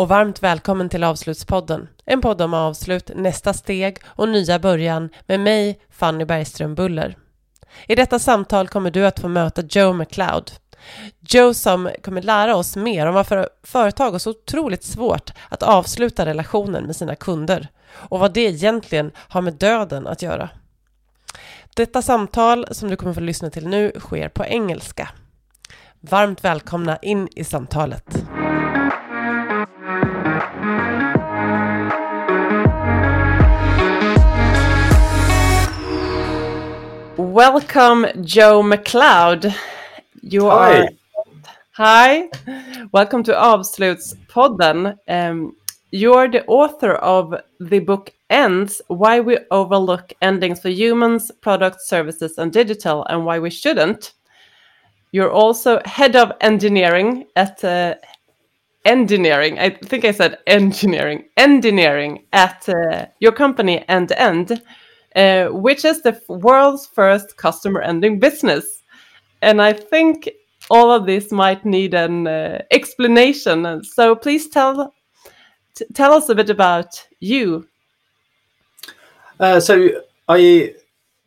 och varmt välkommen till Avslutspodden. En podd om avslut, nästa steg och nya början med mig, Fanny Bergström Buller. I detta samtal kommer du att få möta Joe McLeod. Joe som kommer lära oss mer om varför företag har så otroligt svårt att avsluta relationen med sina kunder och vad det egentligen har med döden att göra. Detta samtal som du kommer få lyssna till nu sker på engelska. Varmt välkomna in i samtalet. Welcome, Joe Macleod. You Hi. are hi. Welcome to Avslutspodden. Um, you're the author of the book Ends: Why We Overlook Endings for Humans, Products, Services, and Digital, and Why We Shouldn't. You're also head of engineering at uh, engineering. I think I said engineering. Engineering at uh, your company End End, uh, which is the world's first customer ending business. And I think all of this might need an uh, explanation. So please tell tell us a bit about you. Uh, so I,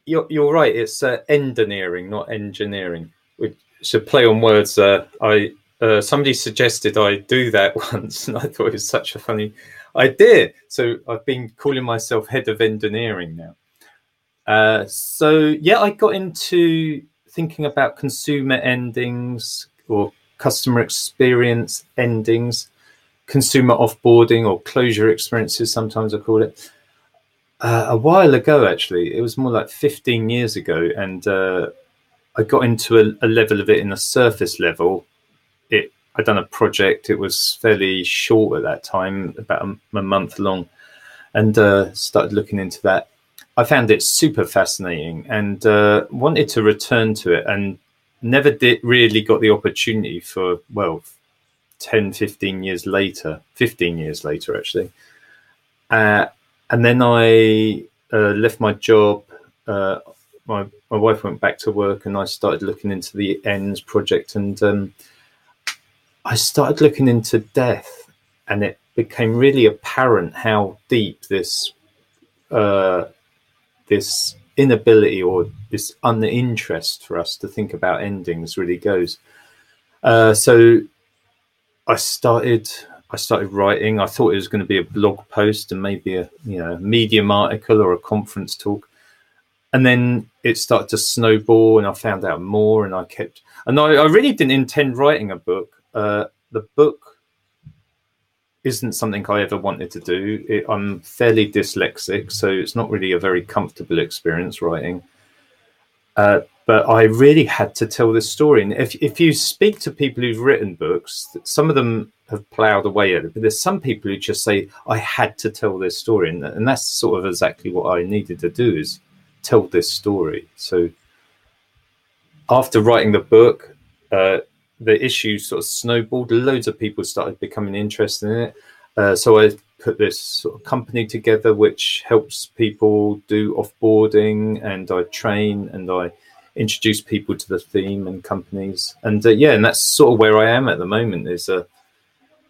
you're, you're right. It's uh, endineering, not engineering. Which a play on words. Uh, I uh, somebody suggested I do that once, and I thought it was such a funny idea. So I've been calling myself head of endineering now. Uh, so yeah, I got into thinking about consumer endings or customer experience endings, consumer offboarding or closure experiences. Sometimes I call it uh, a while ago actually. It was more like 15 years ago and uh, i got into a, a level of it in a surface level. It i'd done a project. It was fairly short at that time about a, a month long and uh, started looking into that i found it super fascinating and uh, wanted to return to it and never did really got the opportunity for well 10 15 years later 15 years later actually uh, and then I uh, left my job. Uh, my my wife went back to work, and I started looking into the ends project, and um, I started looking into death, and it became really apparent how deep this uh, this inability or this uninterest for us to think about endings really goes. Uh, so I started I started writing. I thought it was going to be a blog post and maybe a you know medium article or a conference talk, and then it started to snowball, and I found out more, and I kept. And I, I really didn't intend writing a book. Uh, the book isn't something I ever wanted to do. It, I'm fairly dyslexic, so it's not really a very comfortable experience writing. Uh, but I really had to tell this story. And if if you speak to people who've written books, some of them have ploughed away at it, but there's some people who just say, "I had to tell this story," and, and that's sort of exactly what I needed to do is tell this story. So after writing the book, uh, the issue sort of snowballed. Loads of people started becoming interested in it. Uh, so I put this sort of company together, which helps people do offboarding, and I train and I introduce people to the theme and companies. And uh, yeah, and that's sort of where I am at the moment. Is a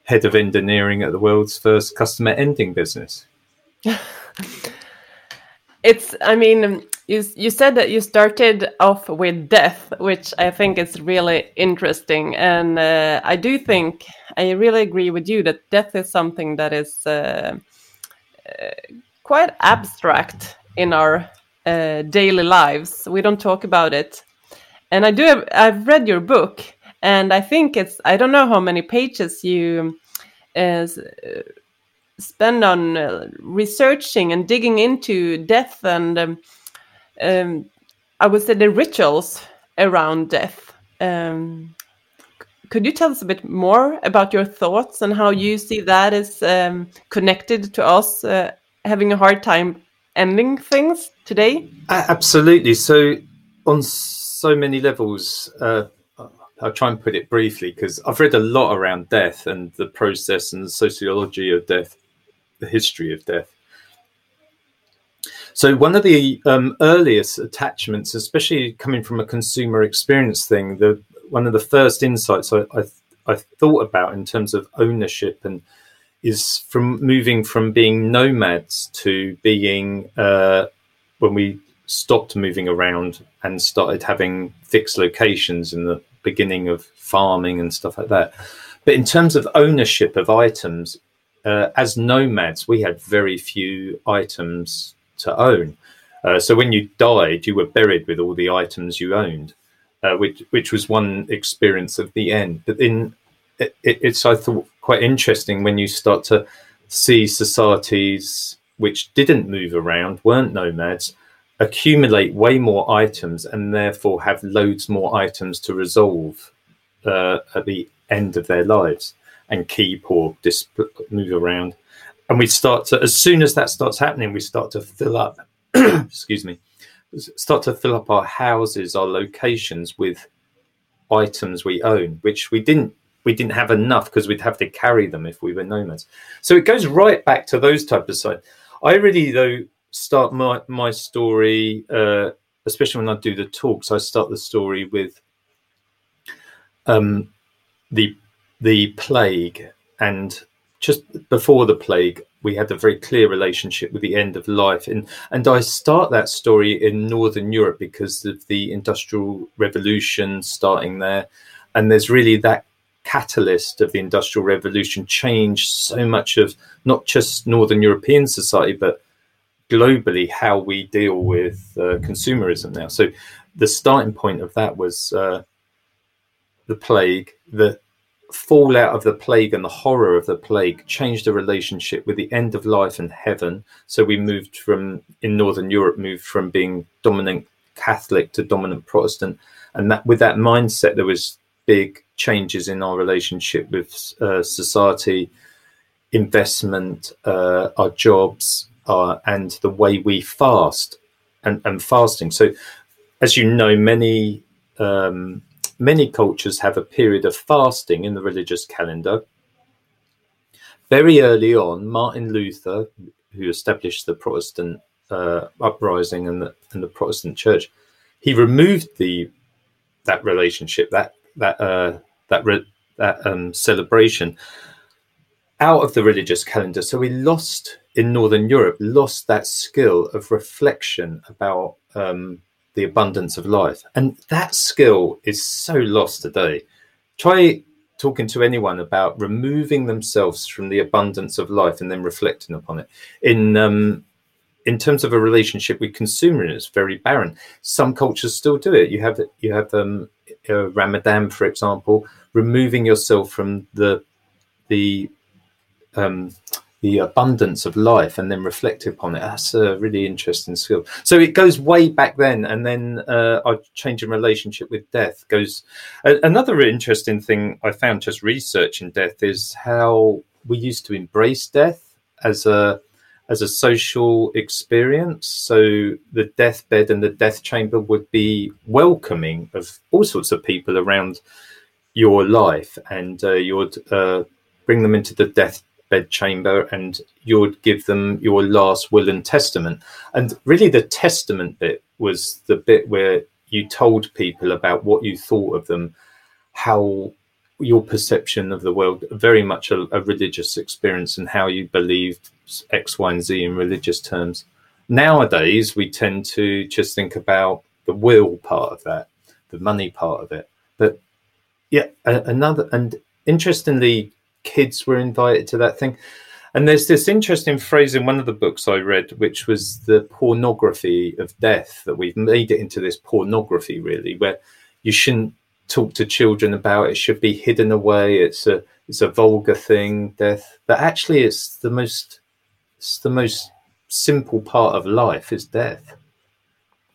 head of endineering at the world's first customer ending business. It's, I mean, you, you said that you started off with death, which I think is really interesting. And uh, I do think, I really agree with you that death is something that is uh, uh, quite abstract in our uh, daily lives. We don't talk about it. And I do have, I've read your book, and I think it's, I don't know how many pages you uh, spend on researching and digging into death and um, um, I would say the rituals around death. Um, could you tell us a bit more about your thoughts and how you see that is um, connected to us uh, having a hard time ending things today? Absolutely. So, on so many levels, uh, I'll try and put it briefly because I've read a lot around death and the process and the sociology of death, the history of death. So one of the um, earliest attachments, especially coming from a consumer experience thing, the one of the first insights I, I, I thought about in terms of ownership and is from moving from being nomads to being uh, when we stopped moving around and started having fixed locations in the beginning of farming and stuff like that. But in terms of ownership of items, uh, as nomads, we had very few items to own. Uh, so when you died, you were buried with all the items you owned, uh, which which was one experience of the end. But in it, it, it's I thought quite interesting when you start to see societies which didn't move around, weren't nomads, accumulate way more items and therefore have loads more items to resolve uh, at the end of their lives and keep or move around. And we start to, as soon as that starts happening, we start to fill up, excuse me, start to fill up our houses, our locations with items we own, which we didn't we didn't have enough because we'd have to carry them if we were nomads. So it goes right back to those type of sites. I really though start my my story, uh, especially when I do the talks. I start the story with um, the the plague, and just before the plague, we had a very clear relationship with the end of life, and and I start that story in Northern Europe because of the Industrial Revolution starting there, and there's really that catalyst of the industrial revolution changed so much of not just northern european society but globally how we deal with uh, consumerism now. So the starting point of that was uh, the plague. The fallout of the plague and the horror of the plague changed the relationship with the end of life and heaven. So we moved from in Northern Europe, moved from being dominant Catholic to dominant Protestant, and that with that mindset, there was big changes in our relationship with uh, society, investment, uh, our jobs, uh, and the way we fast and, and fasting. So, as you know, many um, many cultures have a period of fasting in the religious calendar. Very early on, Martin Luther, who established the Protestant uh, uprising and the, and the Protestant Church, he removed the that relationship, that that uh, that re- that um, celebration out of the religious calendar. So we lost in Northern Europe, lost that skill of reflection about um, the abundance of life. And that skill is so lost today. Try talking to anyone about removing themselves from the abundance of life and then reflecting upon it. In um, in terms of a relationship with consumer, it's very barren. Some cultures still do it. You have you have um, uh, Ramadan, for example, removing yourself from the the um, the abundance of life and then reflect upon it. That's a really interesting skill. So it goes way back then, and then uh, our change in relationship with death goes. Another interesting thing I found just researching death is how we used to embrace death as a as a social experience. So the deathbed and the death chamber would be welcoming of all sorts of people around your life, and uh, you would uh, bring them into the death bed chamber and you would give them your last will and testament. And really, the testament bit was the bit where you told people about what you thought of them, how your perception of the world, very much a, a religious experience, and how you believed X, Y, and Z in religious terms. Nowadays, we tend to just think about the will part of that, the money part of it. But yeah, another, and interestingly, kids were invited to that thing. And there's this interesting phrase in one of the books I read, which was the pornography of death, that we've made it into this pornography, really, where you shouldn't talk to children about it, should be hidden away. It's a it's a vulgar thing, death. But actually it's the most it's the most simple part of life is death.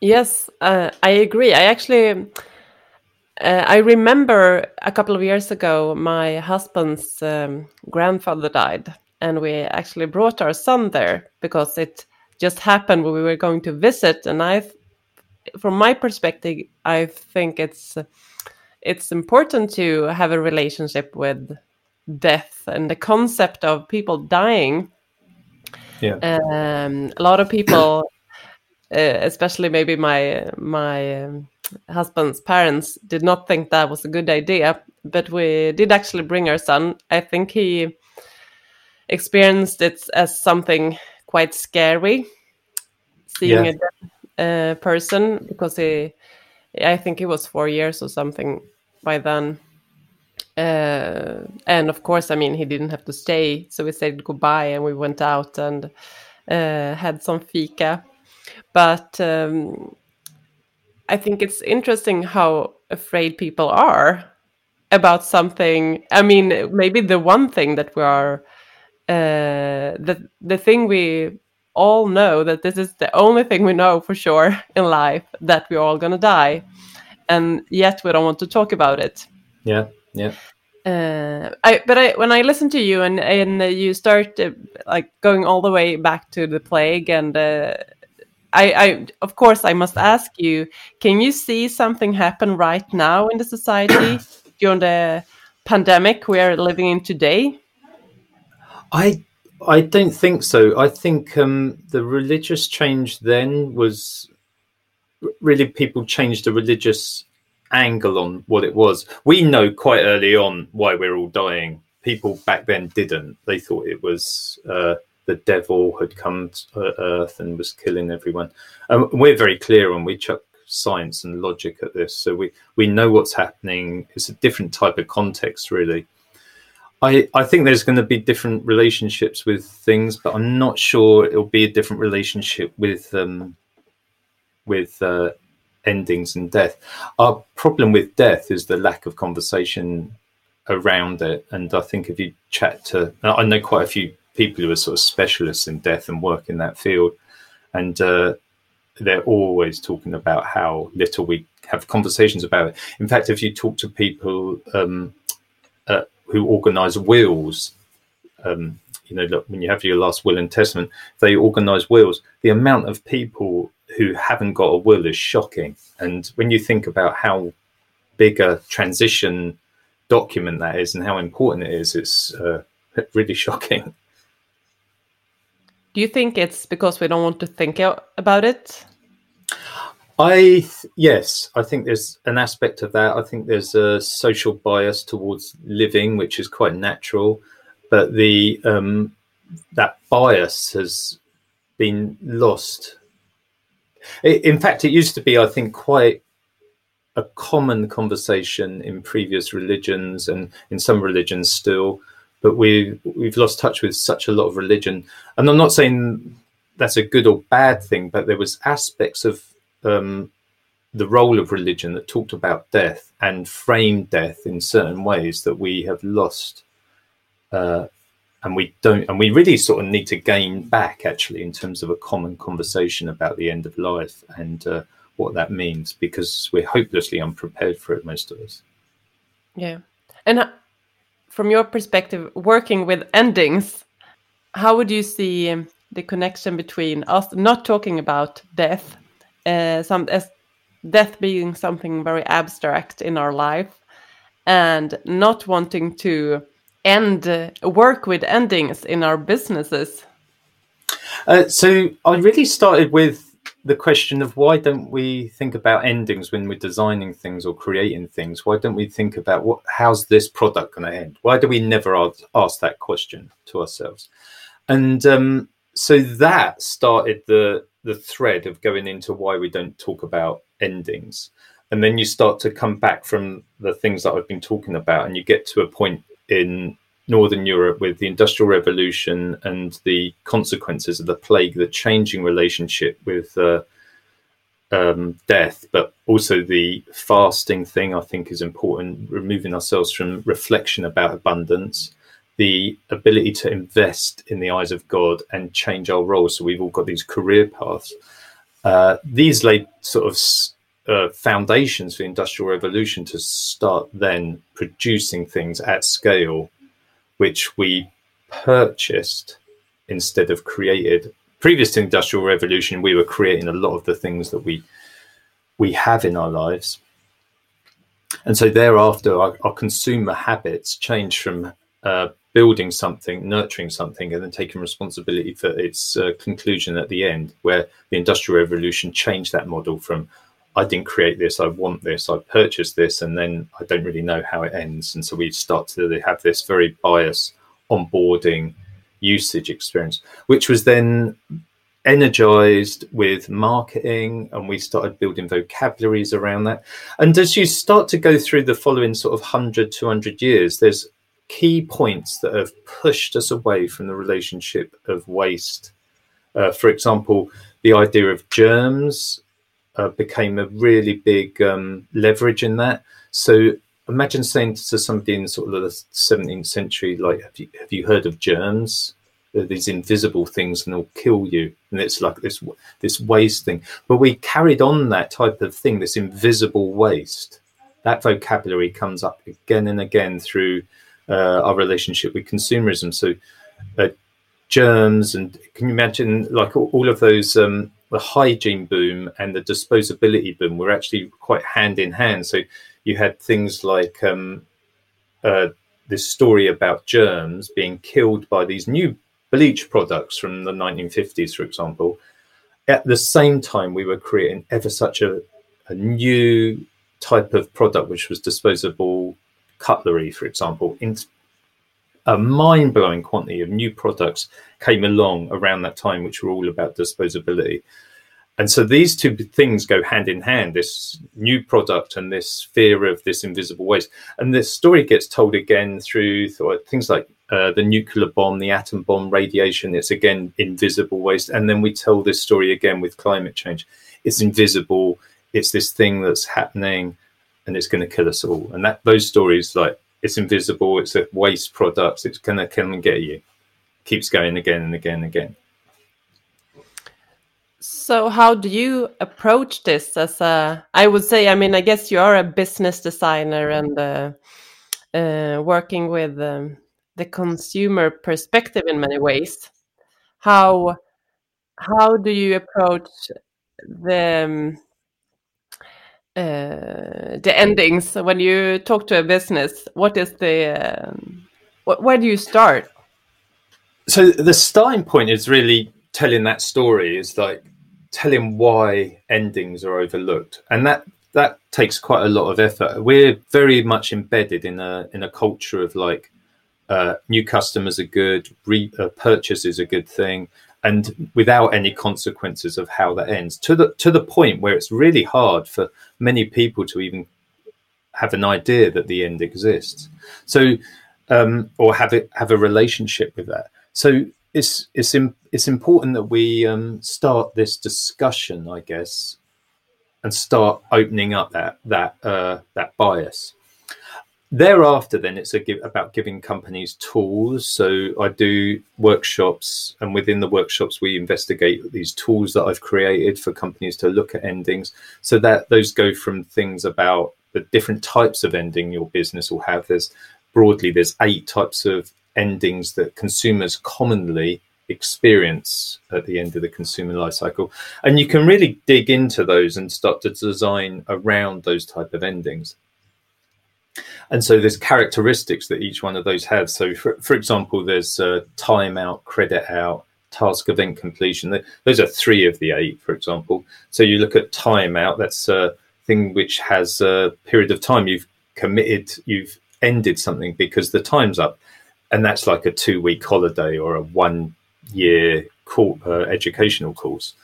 Yes, uh, I agree. I actually uh, I remember a couple of years ago, my husband's um, grandfather died, and we actually brought our son there because it just happened when we were going to visit. And I, from my perspective, I think it's it's important to have a relationship with death and the concept of people dying. Yeah, um, a lot of people, uh, especially maybe my my. Um, husband's parents did not think that was a good idea, but we did actually bring our son. I think he experienced it as something quite scary, seeing yeah. a uh, person because he, I think he was four years or something by then. Uh, and of course, I mean, he didn't have to stay, so we said goodbye and we went out and uh, had some fika. But um, I think it's interesting how afraid people are about something. I mean, maybe the one thing that we are, uh, the the thing we all know that this is the only thing we know for sure in life that we're all gonna die, and yet we don't want to talk about it. Yeah, yeah. Uh, I but I when I listen to you and and you start uh, like going all the way back to the plague and uh, I, I, of course, I must ask you: Can you see something happen right now in the society during the pandemic we are living in today? I, I don't think so. I think um, the religious change then was really people changed the religious angle on what it was. We know quite early on why we're all dying. People back then didn't. They thought it was. Uh, the devil had come to Earth and was killing everyone. Um, we're very clear and we chuck science and logic at this, so we we know what's happening. It's a different type of context, really. I, I think there's going to be different relationships with things, but I'm not sure it'll be a different relationship with um, with uh, endings and death. Our problem with death is the lack of conversation around it, and I think if you chat to, I know quite a few people who are sort of specialists in death and work in that field, and uh, they're always talking about how little we have conversations about it. In fact, if you talk to people um, uh, who organise wills, um, you know, look, when you have your last will and testament, they organise wills. The amount of people who haven't got a will is shocking. And when you think about how big a transition document that is and how important it is, it's uh, really shocking. Do you think it's because we don't want to think about it? I yes, I think there's an aspect of that. I think there's a social bias towards living, which is quite natural, but the um, that bias has been lost. In fact, it used to be, I think, quite a common conversation in previous religions and in some religions still but we we've lost touch with such a lot of religion. And I'm not saying that's a good or bad thing, but there was aspects of um, the role of religion that talked about death and framed death in certain ways that we have lost. Uh, and we don't, and we really sort of need to gain back actually in terms of a common conversation about the end of life and uh, what that means because we're hopelessly unprepared for it, most of us. Yeah. And from your perspective, working with endings, how would you see the connection between us not talking about death, uh, some as death being something very abstract in our life, and not wanting to end uh, work with endings in our businesses? Uh, so I really started with the question of why don't we think about endings when we're designing things or creating things? Why don't we think about what how's this product going to end? Why do we never ask, ask that question to ourselves? And um, so that started the the thread of going into why we don't talk about endings. And then you start to come back from the things that I've been talking about, and you get to a point in Northern Europe with the Industrial Revolution and the consequences of the plague, the changing relationship with uh, um, death, but also the fasting thing, I think is important, removing ourselves from reflection about abundance, the ability to invest in the eyes of God and change our roles. So we've all got these career paths. Uh, these laid sort of uh, foundations for the Industrial Revolution to start then producing things at scale which we purchased instead of created. Previous to Industrial Revolution, we were creating a lot of the things that we we have in our lives. And so thereafter, our, our consumer habits change from uh, building something, nurturing something, and then taking responsibility for its uh, conclusion at the end, where the Industrial Revolution changed that model from I didn't create this, I want this, I purchased this, and then I don't really know how it ends. And so we start to have this very biased onboarding usage experience, which was then energized with marketing and we started building vocabularies around that. And as you start to go through the following sort of 100, 200 years, there's key points that have pushed us away from the relationship of waste. Uh, for example, the idea of germs uh, became a really big um, leverage in that. So imagine saying to somebody in sort of the 17th century, like, have you, have you heard of germs? These invisible things and they'll kill you. And it's like this, this waste thing. But we carried on that type of thing, this invisible waste. That vocabulary comes up again and again through uh, our relationship with consumerism. So, uh, germs, and can you imagine like all, all of those um, the hygiene boom and the disposability boom were actually quite hand in hand. So you had things like um, uh, this story about germs being killed by these new bleach products from the 1950s, for example. At the same time, we were creating ever such a, a new type of product, which was disposable cutlery, for example. In a mind blowing quantity of new products came along around that time, which were all about disposability. And so these two things go hand in hand this new product and this fear of this invisible waste. And this story gets told again through things like uh, the nuclear bomb, the atom bomb, radiation. It's again invisible waste. And then we tell this story again with climate change. It's invisible, it's this thing that's happening and it's going to kill us all. And that those stories, like it's invisible, it's a waste product, it's to come and get you. Keeps going again and again and again. So, how do you approach this? As a, I would say, I mean, I guess you are a business designer and uh, uh, working with um, the consumer perspective in many ways. How how do you approach the um, the endings when you talk to a business? What is the um, wh where do you start? So the starting point is really telling that story is like telling why endings are overlooked, and that that takes quite a lot of effort. We're very much embedded in a in a culture of like uh, new customers are good, re, uh, purchase is a good thing, and without any consequences of how that ends. To the to the point where it's really hard for many people to even have an idea that the end exists. So, um, or have it have a relationship with that. So it's it's it's important that we um, start this discussion, I guess, and start opening up that that uh, that bias. Thereafter, then it's give, about giving companies tools. So I do workshops, and within the workshops, we investigate these tools that I've created for companies to look at endings. So that those go from things about the different types of ending your business will have. There's broadly there's eight types of endings that consumers commonly experience at the end of the consumer life cycle and you can really dig into those and start to design around those type of endings and so there's characteristics that each one of those have so for, for example there's uh, time out credit out task event completion those are three of the eight for example so you look at time out that's a thing which has a period of time you've committed you've ended something because the time's up and that's like a two week holiday or a one year course, uh, educational course.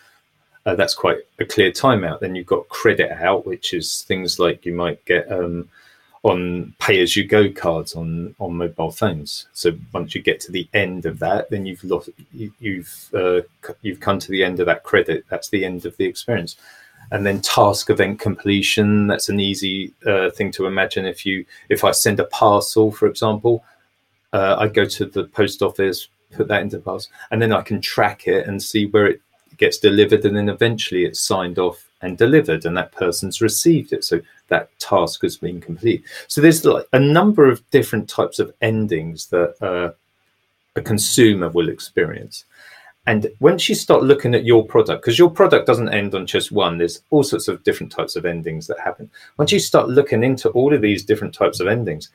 Uh, that's quite a clear timeout. Then you've got credit out, which is things like you might get um, on pay as you go cards on on mobile phones. So once you get to the end of that, then you've lost you, you've uh, you've come to the end of that credit. That's the end of the experience. And then task event completion. That's an easy uh, thing to imagine. If you if I send a parcel, for example, uh, I go to the post office, put that into parcel, and then I can track it and see where it gets delivered, and then eventually it's signed off and delivered, and that person's received it. So that task has been complete. So there's like a number of different types of endings that uh, a consumer will experience. And once you start looking at your product, because your product doesn't end on just one, there's all sorts of different types of endings that happen. Once you start looking into all of these different types of endings,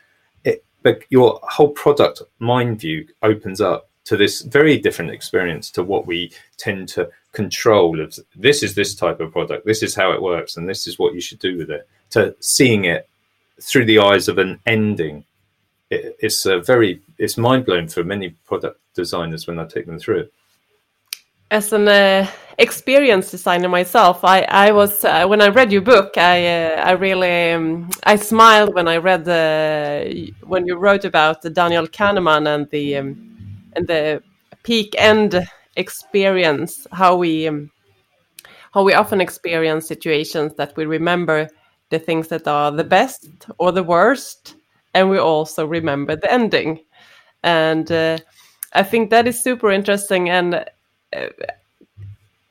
it but your whole product mind view opens up to this very different experience to what we tend to control of this is this type of product this is how it works and this is what you should do with it to seeing it through the eyes of an ending it, it's a very it's mind blowing for many product designers when I take them through it. As an uh, experienced designer myself, I, I was uh, when I read your book, I uh, I really um, I smiled when I read the when you wrote about the Daniel Kahneman and the um, and the peak end experience, how we um, how we often experience situations that we remember the things that are the best or the worst, and we also remember the ending. And uh, I think that is super interesting and uh,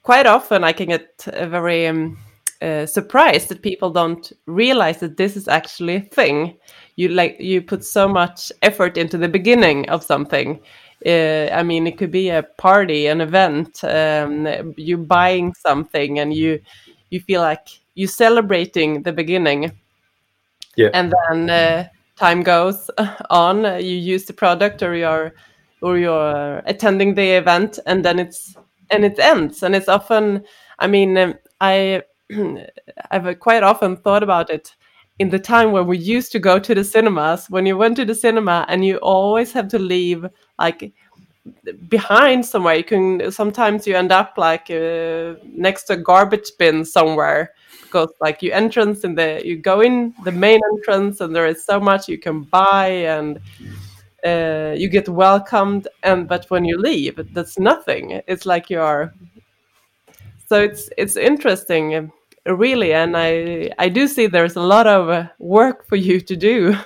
quite often I can get very um, uh, surprised that people don't realize that this is actually a thing. You like you put so much effort into the beginning of something. Uh, I mean, it could be a party, an event. Um, you buying something, and you you feel like you celebrating the beginning. Yeah. And then uh, time goes on. You use the product, or you're or you're attending the event and then it's and it ends and it's often i mean um, i i've quite often thought about it in the time when we used to go to the cinemas when you went to the cinema and you always have to leave like behind somewhere you can sometimes you end up like uh, next to a garbage bin somewhere because like you entrance in the you go in the main entrance and there is so much you can buy and uh, you get welcomed and but when you leave that's nothing. It's like you are so it's it's interesting really and i i do see there's a lot of work for you to do.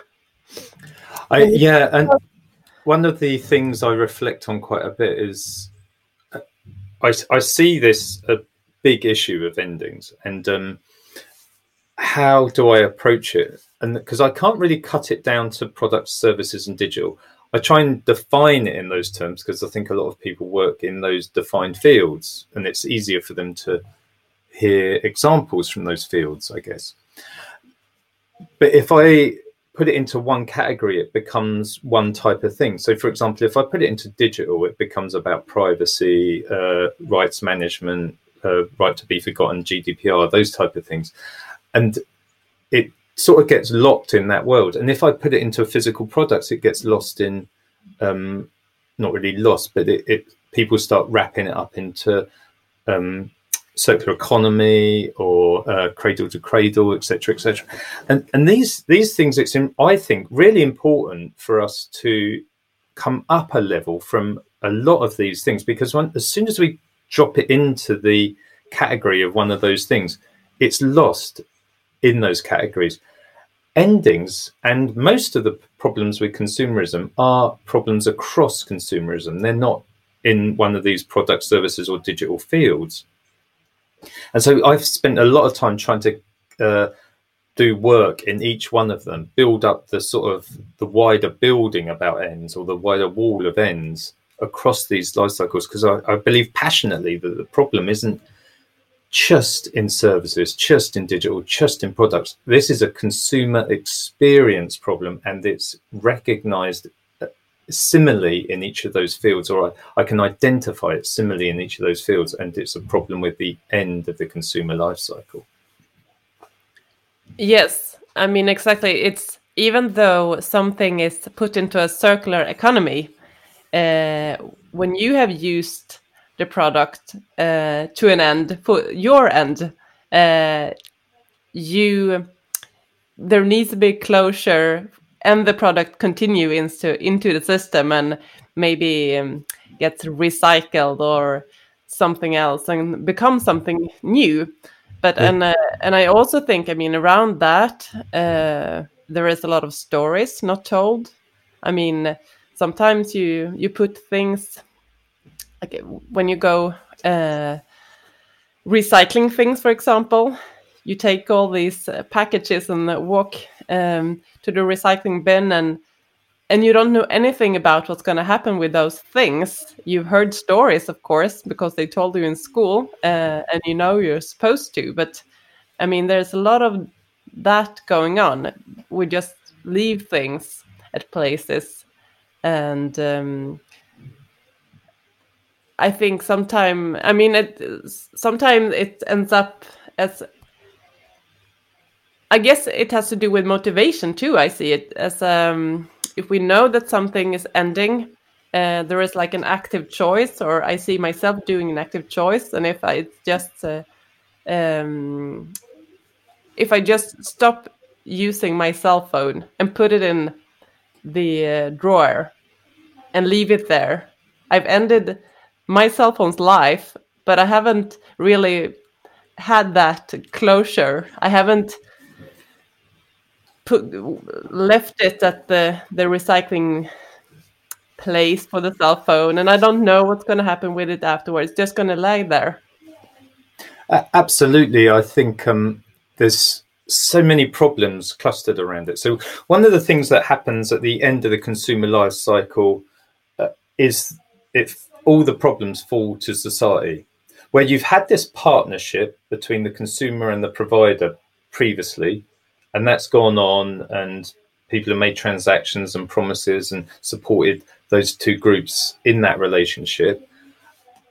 I, yeah and one of the things i reflect on quite a bit is uh, i, I see this a big issue of endings and um, how do i approach it and because I can't really cut it down to products, services, and digital. I try and define it in those terms because I think a lot of people work in those defined fields, and it's easier for them to hear examples from those fields, I guess. But if I put it into one category, it becomes one type of thing. So, for example, if I put it into digital, it becomes about privacy, uh, rights management, uh, right to be forgotten, GDPR, those type of things, and it sort of gets locked in that world. And if I put it into a physical products, it gets lost in, um, not really lost, but it, it people start wrapping it up into um, circular economy or uh, cradle to cradle, etc., etc. And and these these things, it's in, I think really important for us to come up a level from a lot of these things because when, as soon as we drop it into the category of one of those things, it's lost in those categories. Endings and most of the problems with consumerism are problems across consumerism. They're not in one of these product services or digital fields. And so I've spent a lot of time trying to uh, do work in each one of them, build up the sort of the wider building about ends or the wider wall of ends across these life cycles because I, I, believe passionately that the problem isn't just in services, just in digital, just in products. This is a consumer experience problem and it's recognized uh, similarly in each of those fields, or I, I, can identify it similarly in each of those fields, and it's a problem with the end of the consumer life cycle. Yes, I mean, exactly. It's even though something is put into a circular economy, uh, when you have used the product uh, to an end for your end. Uh, you there needs to be closure and the product continue into into the system and maybe um, gets recycled or something else and become something new. But yeah. and uh, and i also think i mean around that uh, there is a lot of stories not told. I mean sometimes you you put things like when you go uh, recycling things, for example, you take all these uh, packages and walk um, to the recycling bin and and you don't know anything about what's going to happen with those things. You've heard stories, of course, because they told you in school, uh, and you know you're supposed to. But I mean, there's a lot of that going on. We just leave things at places, and um, I think sometimes I mean it sometimes it ends up as I guess it has to do with motivation too. I see it as um if we know that something is ending, uh, there is like an active choice, or I see myself doing an active choice, and if I just uh, um, if I just stop using my cell phone and put it in the uh, drawer and leave it there, I've ended my cell phone's life, but I haven't really had that closure. I haven't put left it at the the recycling place for the cell phone, and I don't know what's going to happen with it afterwards. It's just going to lie there. Uh, absolutely, I think um, there's so many problems clustered around it. So one of the things that happens at the end of the consumer life cycle uh, is if all the problems fall to society, where you've had this partnership between the consumer and the provider previously, and that's gone on and people have made transactions and promises and supported those two groups in that relationship.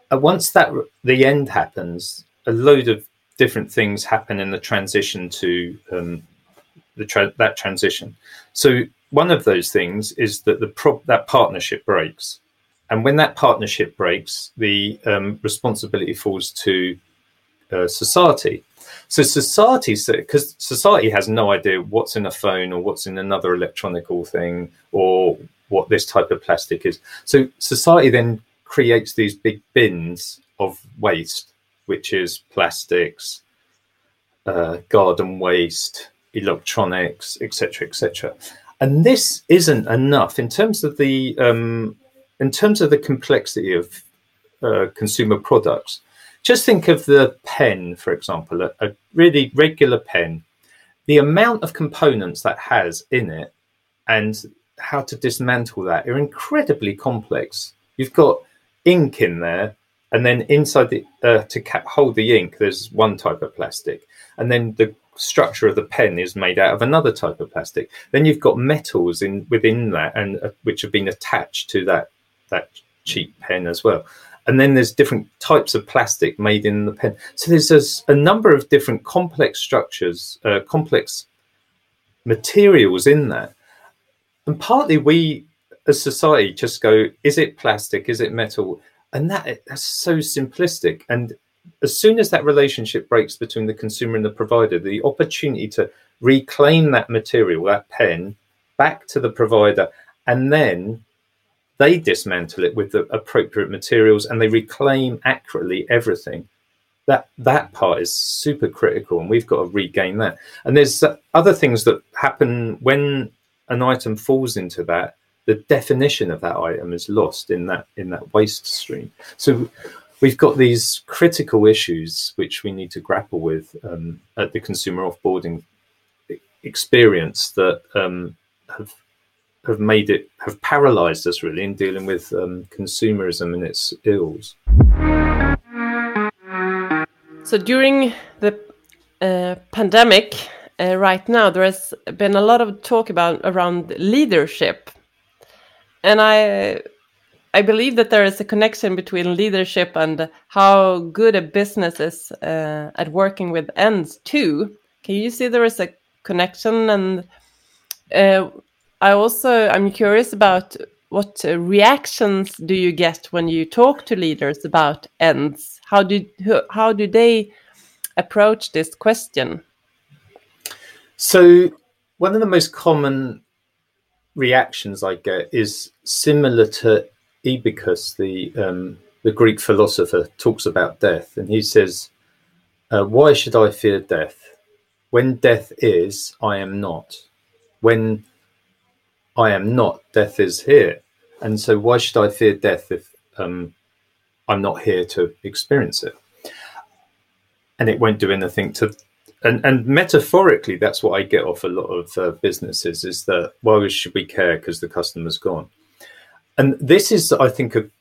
And once that the end happens a load of different things happen in the transition to um, the tra- that transition. So one of those things is that the pro- that partnership breaks and when that partnership breaks the um, responsibility falls to uh, society so society, because society has no idea what's in a phone or what's in another electronical thing or what this type of plastic is. So society then creates these big bins of waste, which is plastics, uh, garden waste, electronics, etc., etc. And this isn't enough in terms of the um, in terms of the complexity of uh, consumer products just think of the pen, for example, a, a really regular pen, the amount of components that has in it and how to dismantle that are incredibly complex. You've got ink in there, and then inside the uh, to cap, hold the ink, there's one type of plastic, and then the structure of the pen is made out of another type of plastic. Then you've got metals in within that, and uh, which have been attached to that that cheap pen as well and then there's different types of plastic made in the pen. So there's a, a number of different complex structures, uh, complex materials in that. And partly we as society just go, is it plastic? Is it metal? And that that's so simplistic. And as soon as that relationship breaks between the consumer and the provider, the opportunity to reclaim that material, that pen, back to the provider, and then they dismantle it with the appropriate materials and they reclaim accurately everything. That that part is super critical and we've got to regain that. And there's other things that happen when an item falls into that the definition of that item is lost in that in that waste stream. So we've got these critical issues which we need to grapple with um, at the consumer offboarding experience that um, have have made it have paralyzed us really in dealing with um, consumerism and its ills. So during the uh, pandemic, uh, right now there has been a lot of talk about around leadership, and I I believe that there is a connection between leadership and how good a business is uh, at working with ends too. Can you see there is a connection and uh, I also I'm curious about what reactions do you get when you talk to leaders about ends? How do how do they approach this question? So one of the most common reactions I get is similar to Epicurus, the um, the Greek philosopher, talks about death, and he says, uh, "Why should I fear death? When death is, I am not. When I am not, death is here. And so why should I fear death if um, I'm not here to experience it? And it won't do anything to. And, and metaphorically, that's what I get off a lot of uh, businesses is that why should we care because the customer's gone? And this is, I think, a a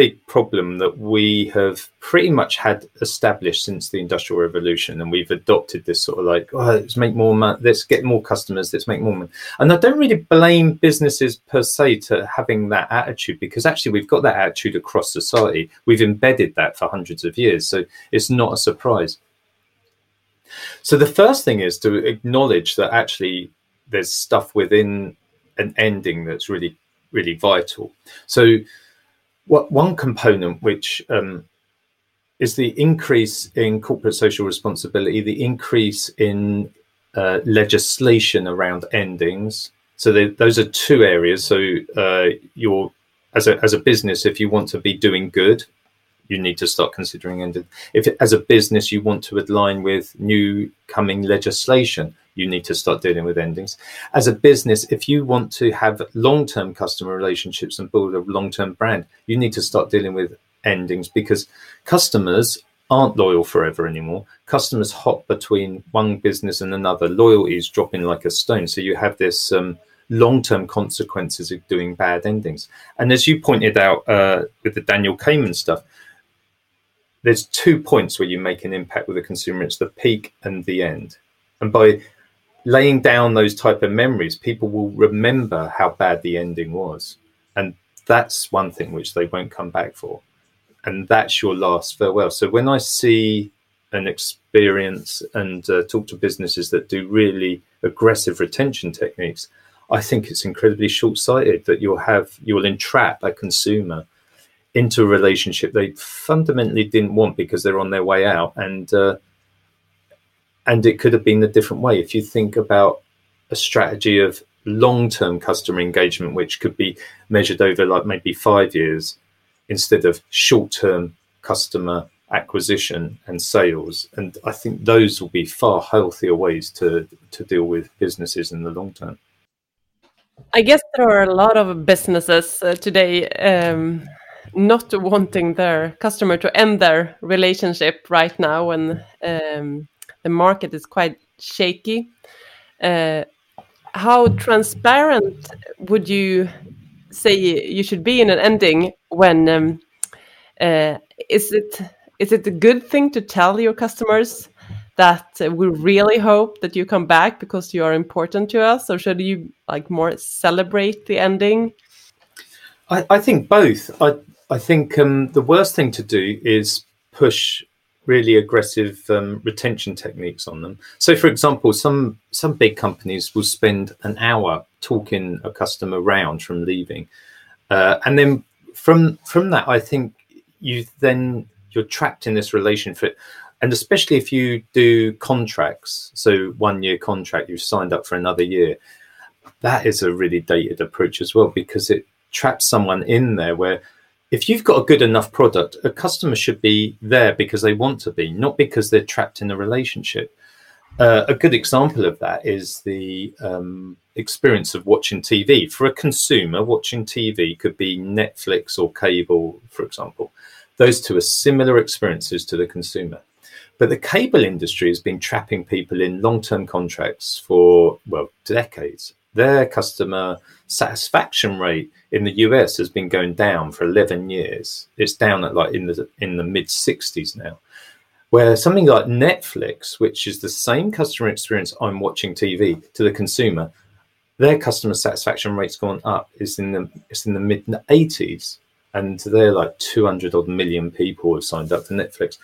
big problem that we have pretty much had established since the industrial revolution and we've adopted this sort of like oh, let's make more money let's get more customers let's make more money and i don't really blame businesses per se to having that attitude because actually we've got that attitude across society we've embedded that for hundreds of years so it's not a surprise so the first thing is to acknowledge that actually there's stuff within an ending that's really really vital. So, one component which um, is the increase in corporate social responsibility, the increase in uh, legislation around endings. So those are two areas. So uh, you're as a as a business, if you want to be doing good, you need to start considering ending. If as a business you want to align with new coming legislation, you need to start dealing with endings. As a business, if you want to have long term customer relationships and build a long term brand, you need to start dealing with endings because customers aren't loyal forever anymore. Customers hop between one business and another. Loyalty is dropping like a stone. So you have this um, long term consequences of doing bad endings. And as you pointed out uh, with the Daniel Kahneman stuff, there's two points where you make an impact with a consumer it's the peak and the end. And by laying down those type of memories, people will remember how bad the ending was. And that's one thing which they won't come back for. And that's your last farewell. So when I see an experience and uh, talk to businesses that do really aggressive retention techniques, I think it's incredibly short-sighted that you'll have you'll entrap a consumer into a relationship they fundamentally didn't want because they're on their way out, and uh, and it could have been a different way. If you think about a strategy of long-term customer engagement, which could be measured over like maybe five years, instead of short-term customer acquisition and sales. And I think those will be far healthier ways to to deal with businesses in the long term. I guess there are a lot of businesses uh, today um, not wanting their customer to end their relationship right now when um, the market is quite shaky. Uh, how transparent would you say you should be in an ending when um, uh, is it is it a good thing to tell your customers that we really hope that you come back because you are important to us or should you like more celebrate the ending i, I think both i i think um, the worst thing to do is push really aggressive um, retention techniques on them. So for example some some big companies will spend an hour talking a customer round from leaving. Uh, and then from from that i think you then you're trapped in this relationship and especially if you do contracts so one year contract you've signed up for another year that is a really dated approach as well because it traps someone in there where if you've got a good enough product a customer should be there because they want to be not because they're trapped in a relationship. Uh, a good example of that is the um, experience of watching tv for a consumer watching tv could be netflix or cable for example. Those two are similar experiences to the consumer. But the cable industry has been trapping people in long term contracts for, well, decades. Their customer satisfaction rate in the US has been going down for 11 years. It's down at like in the, in the mid 60s now. Where something like Netflix, which is the same customer experience I'm watching TV to the consumer, their customer satisfaction rate's gone up. It's in the it's in the mid 80s, and they're like 200 odd million people have signed up to Netflix.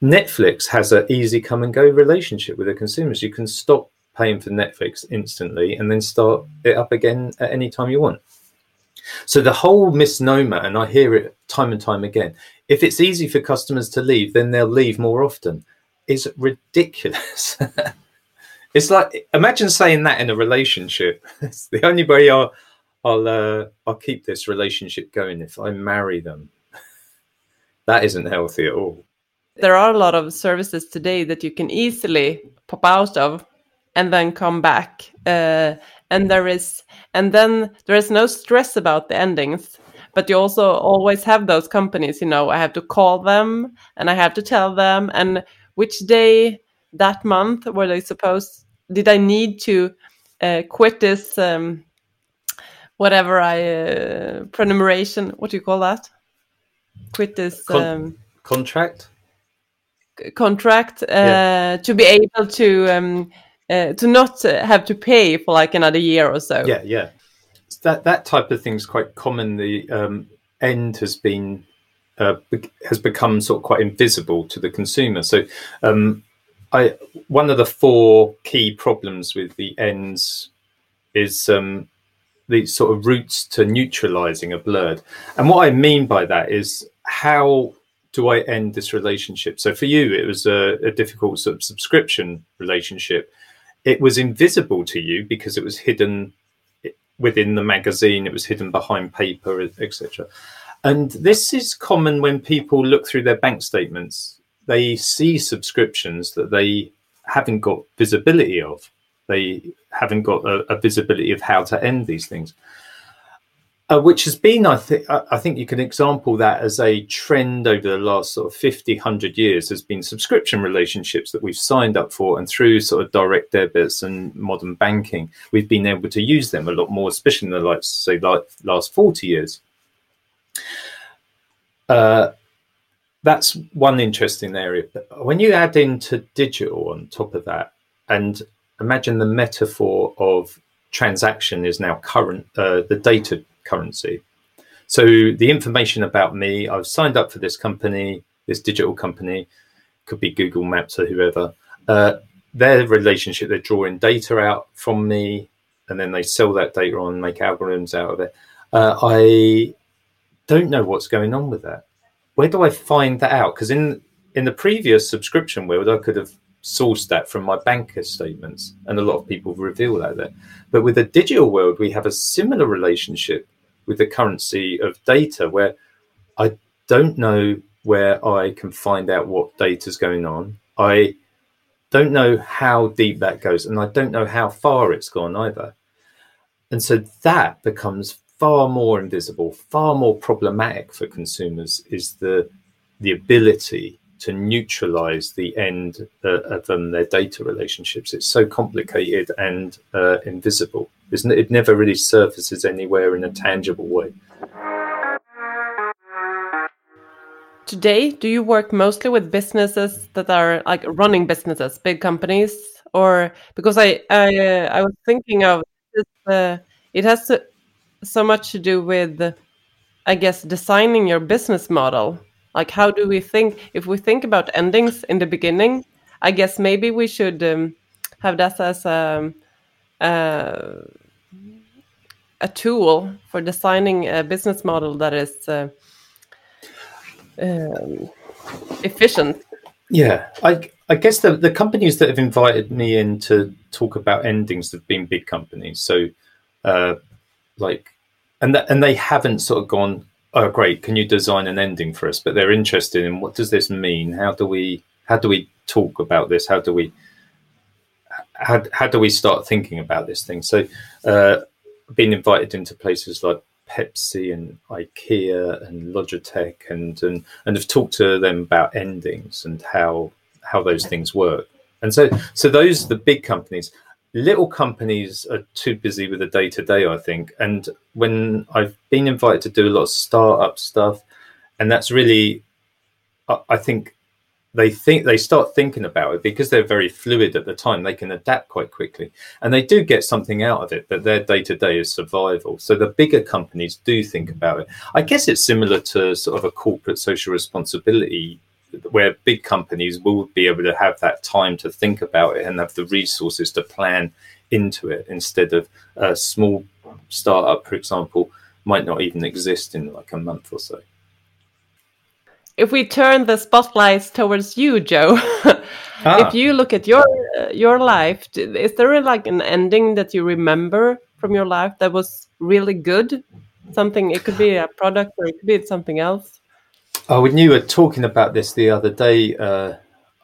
Netflix has an easy come and go relationship with the consumers. You can stop paying for Netflix instantly and then start it up again at any time you want. So the whole misnomer, and I hear it time and time again, if it's easy for customers to leave, then they'll leave more often, is ridiculous. it's like imagine saying that in a relationship. It's the only way I'll I'll uh, I'll keep this relationship going if I marry them. that isn't healthy at all there are a lot of services today that you can easily pop out of and then come back uh, and there is and then there is no stress about the endings but you also always have those companies you know i have to call them and i have to tell them and which day that month were they supposed did i need to uh, quit this um, whatever i uh, prenumeration what do you call that quit this Con um, contract contract uh, yeah. to be able to um, uh, to not have to pay for like another year or so. Yeah, yeah. That that type of thing is quite common. The um, end has been uh, be has become sort of quite invisible to the consumer. So, um, I one of the four key problems with the ends is um, the sort of routes to neutralizing a blurred. And what I mean by that is how do I end this relationship? So for you, it was a, a difficult sort of subscription relationship. It was invisible to you because it was hidden within the magazine. It was hidden behind paper, etc. And this is common when people look through their bank statements. They see subscriptions that they haven't got visibility of. They haven't got a, a visibility of how to end these things. Uh, which has been, I think, I think you can example that as a trend over the last sort of 50, 100 years has been subscription relationships that we've signed up for. And through sort of direct debits and modern banking, we've been able to use them a lot more, especially in the, like, say, like last 40 years. Uh, that's one interesting area. But when you add into digital on top of that, and imagine the metaphor of transaction is now current, uh, the data currency. So the information about me, I've signed up for this company, this digital company, could be Google Maps or whoever. Uh, their relationship, they're drawing data out from me, and then they sell that data on, make algorithms out of it. Uh, I don't know what's going on with that. Where do I find that out? Because in in the previous subscription world, I could have sourced that from my banker statements, and a lot of people reveal that there. But with the digital world, we have a similar relationship with the currency of data, where I don't know where I can find out what data is going on. I don't know how deep that goes, and I don't know how far it's gone either. And so that becomes far more invisible, far more problematic for consumers is the the ability to neutralize the end uh, of um, their data relationships. It's so complicated and uh, invisible. It? never really surfaces anywhere in a tangible way. Today, do you work mostly with businesses that are like running businesses, big companies, or because I I, uh, I was thinking of uh, it has to so much to do with, I guess, designing your business model. Like, how do we think? If we think about endings in the beginning, I guess maybe we should um, have that as a, uh, a tool for designing a business model that is uh, um, efficient. Yeah, I I guess the the companies that have invited me in to talk about endings have been big companies. So uh, like and that and they haven't sort of gone oh great can you design an ending for us but they're interested in what does this mean how do we how do we talk about this how do we how, how do we start thinking about this thing so uh being invited into places like Pepsi and IKEA and Logitech and and and have talked to them about endings and how how those things work. And so so those are the big companies little companies are too busy with the day to day, I think. And when I've been invited to do a lot of startup stuff, and that's really, I think they think they start thinking about it because they're very fluid at the time. They can adapt quite quickly, and they do get something out of it. But their day to day is survival. So the bigger companies do think about it. I guess it's similar to sort of a corporate social responsibility where big companies will be able to have that time to think about it and have the resources to plan into it instead of a small startup, for example, might not even exist in like a month or so. If we turn the spotlights towards you, Joe, ah. if you look at your uh, your life, is there like an ending that you remember from your life that was really good? Something it could be a product or it could be something else. Oh, when you were talking about this the other day, uh,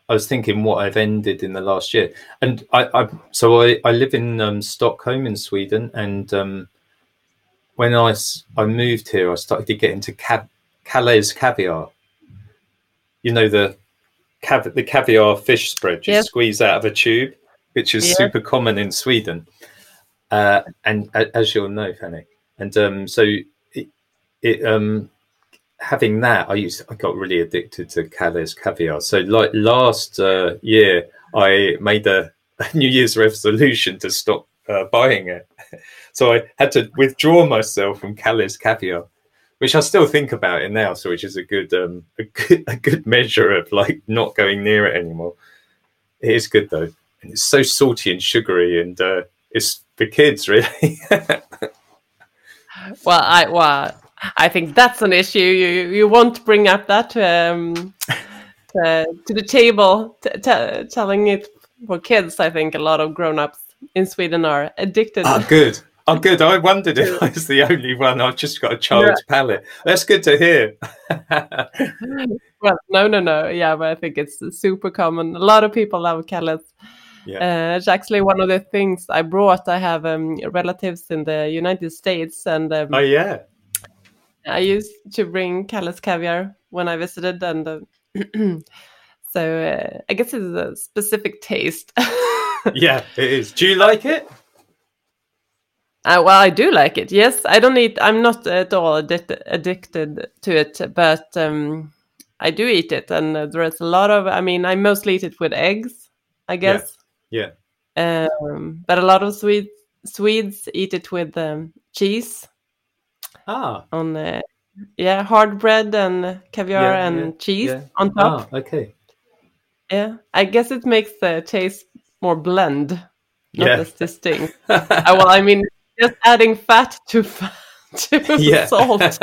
I was thinking what I've ended in the last year, and I, I so I, I live in um, Stockholm in Sweden, and um, when I I moved here, I started to get into cab, Kalles caviar. You know the cav, the caviar fish spread you yep. squeeze out of a tube, which is super common in Sweden, uh, and as you'll know, Fanny, and um, so it, it um, having that, I used I got really addicted to Kalles caviar. So like last uh, year, I made a, a, New Year's resolution to stop uh, buying it. So I had to withdraw myself from Kalles caviar, which I still think about it now. So which is a good um, a good a good measure of like not going near it anymore. It is good though, and it's so salty and sugary, and uh, it's for kids really. well, I well, I think that's an issue. You you won't bring up that um, to, to the table, telling it for kids. I think a lot of grown-ups in Sweden are addicted. Ah, good. Oh, good. I wondered if I was the only one. I've just got a child's yeah. palate. That's good to hear. well, no, no, no. Yeah, but I think it's super common. A lot of people love Kalles. Yeah. Uh, it's actually one of the things I brought. I have um, relatives in the United States, and um, oh yeah, I used to bring Kalles caviar when I visited, and uh, so uh, I guess it's a specific taste. yeah, it is. Do you like it? Uh, well, I do like it. Yes, I don't eat. I'm not at all addic- addicted to it, but um, I do eat it, and uh, there's a lot of. I mean, I mostly eat it with eggs, I guess. Yeah. yeah. Um, but a lot of Swedes Swedes eat it with um, cheese. Ah. On the yeah, hard bread and caviar yeah, and yeah, cheese yeah. on top. Ah, okay. Yeah, I guess it makes the taste more blend, not as distinct. uh, well, I mean, just adding fat to to yeah. salt.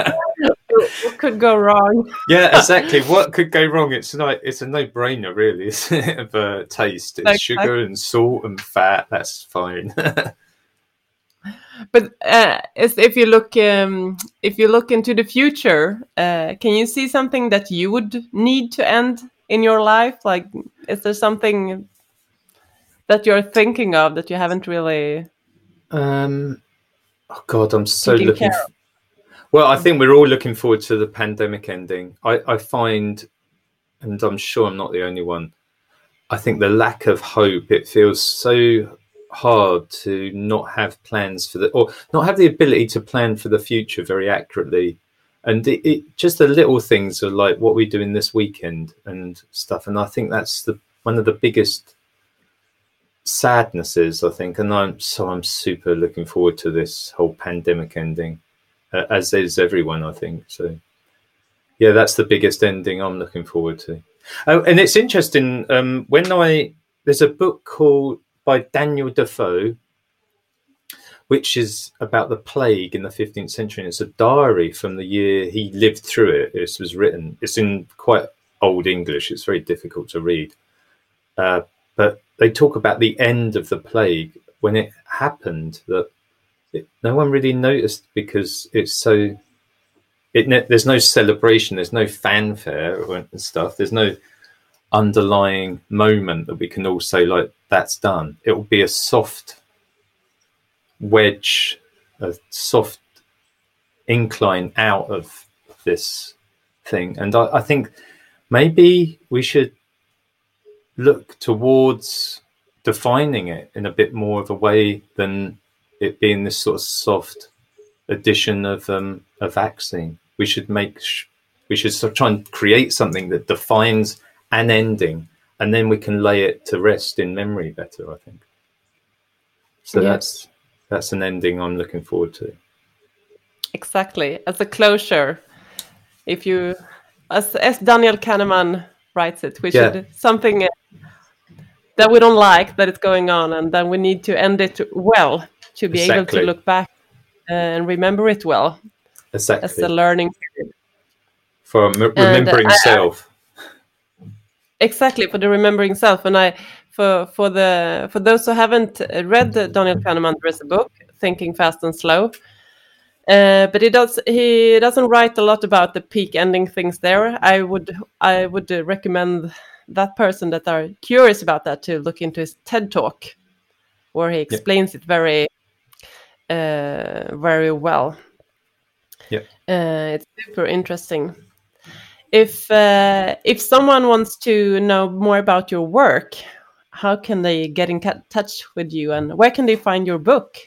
what could go wrong? yeah, exactly. What could go wrong? It's like it's a no-brainer, really, isn't it? Of a taste, it's sugar and salt and fat. That's fine. but uh, if you look, um, if you look into the future, uh, can you see something that you would need to end in your life? Like, is there something that you're thinking of that you haven't really? Um, oh God, I'm so looking. F- well, I think we're all looking forward to the pandemic ending. I, I find, and I'm sure I'm not the only one. I think the lack of hope. It feels so hard to not have plans for the, or not have the ability to plan for the future very accurately. And it, it just the little things are like what we're doing this weekend and stuff. And I think that's the one of the biggest sadnesses, I think, and I'm so I'm super looking forward to this whole pandemic ending, uh, as is everyone, I think. So, yeah, that's the biggest ending I'm looking forward to. Oh, and it's interesting um, when I there's a book called by Daniel Defoe, which is about the plague in the 15th century. And it's a diary from the year he lived through it. This was written. It's in quite old English. It's very difficult to read. Uh, but they talk about the end of the plague when it happened that it, no one really noticed because it's so it there's no celebration there's no fanfare and stuff. There's no underlying moment that we can all say like that's done. It will be a soft wedge a soft incline out of this thing. And I, I think maybe we should look towards defining it in a bit more of a way than it being this sort of soft addition of um, a vaccine. We should make sh- we should sort of try and create something that defines an ending, and then we can lay it to rest in memory better. I think. So that's that's an ending I'm looking forward to. Exactly as a closure. If you, as as Daniel Kahneman writes it, we yeah. should something that we don't like that it's going on, and then we need to end it well to be exactly. able to look back and remember it well. Exactly. As a learning period. For m- remembering and, uh, self. exactly for the remembering self, and I for for the for those who haven't read the Daniel Kahneman, there is a book, Thinking Fast and Slow. Uh, but he does he doesn't write a lot about the peak ending things there. I would I would recommend that person that are curious about that to look into his TED talk, where he explains yeah. it very, uh, very well. Yeah, uh, it's super interesting. If uh, if someone wants to know more about your work, how can they get in touch with you, and where can they find your book?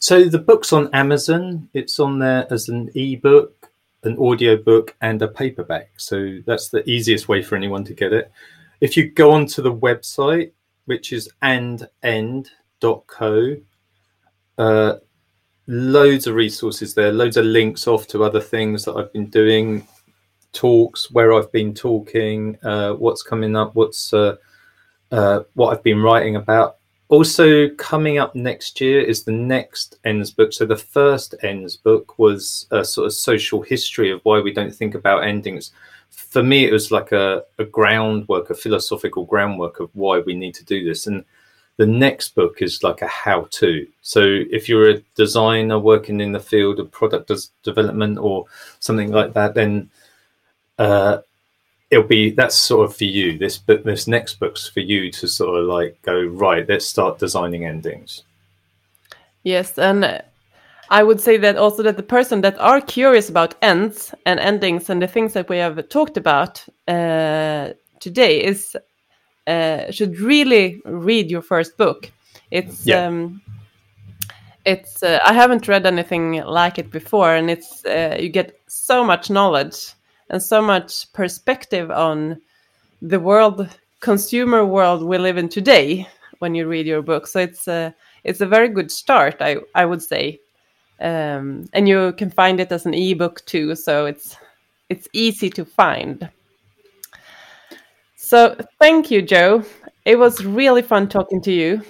So the book's on Amazon. It's on there as an ebook an audio book and a paperback. So that's the easiest way for anyone to get it. If you go onto the website, which is andend.co, uh, loads of resources there, loads of links off to other things that I've been doing, talks, where I've been talking, uh, what's coming up, what's uh, uh, what I've been writing about. Also coming up next year is the next ends book. So the first ends book was a sort of social history of why we don't think about endings. For me it was like a, a groundwork a philosophical groundwork of why we need to do this. And the next book is like a how to so if you're a designer working in the field of product development or something like that then uh, it'll be that's sort of for you. This but this next book's for you to sort of like go right. Let's start designing endings. Yes, and I would say that also that the person that are curious about ends and endings and the things that we have talked about uh, today is uh, should really read your first book. It's yeah. um, it's uh, I haven't read anything like it before, and it's uh, you get so much knowledge and so much perspective on the world consumer world we live in today when you read your book. So it's a it's a very good start i i would say. Um, and you can find it as an ebook too so it's it's easy to find. So thank you joe. It was really fun talking to you.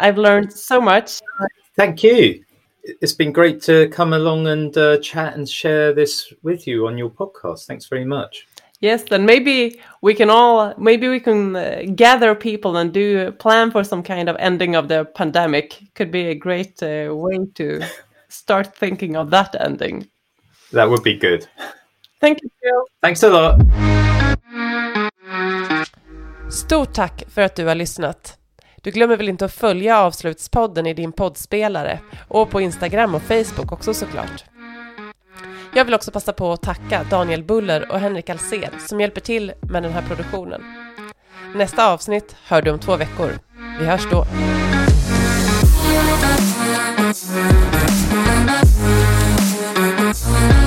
I've learned so much. Thank you it's been great to come along and uh, chat and share this with you on your podcast. Thanks very much. Yes, then maybe we can all maybe we can uh, gather people and do plan for some kind of ending of the pandemic. Could be a great uh, way to start thinking of that ending. That would be good. Thank you, Phil. Thanks a lot. Stort tack för att du har lyssnat. Du glömmer väl inte att följa avslutspodden i din poddspelare och på Instagram och Facebook också såklart. Jag vill också passa på att tacka Daniel Buller och Henrik Alsed som hjälper till med den här produktionen. Nästa avsnitt hör du om två veckor. Vi hörs då. Thank you.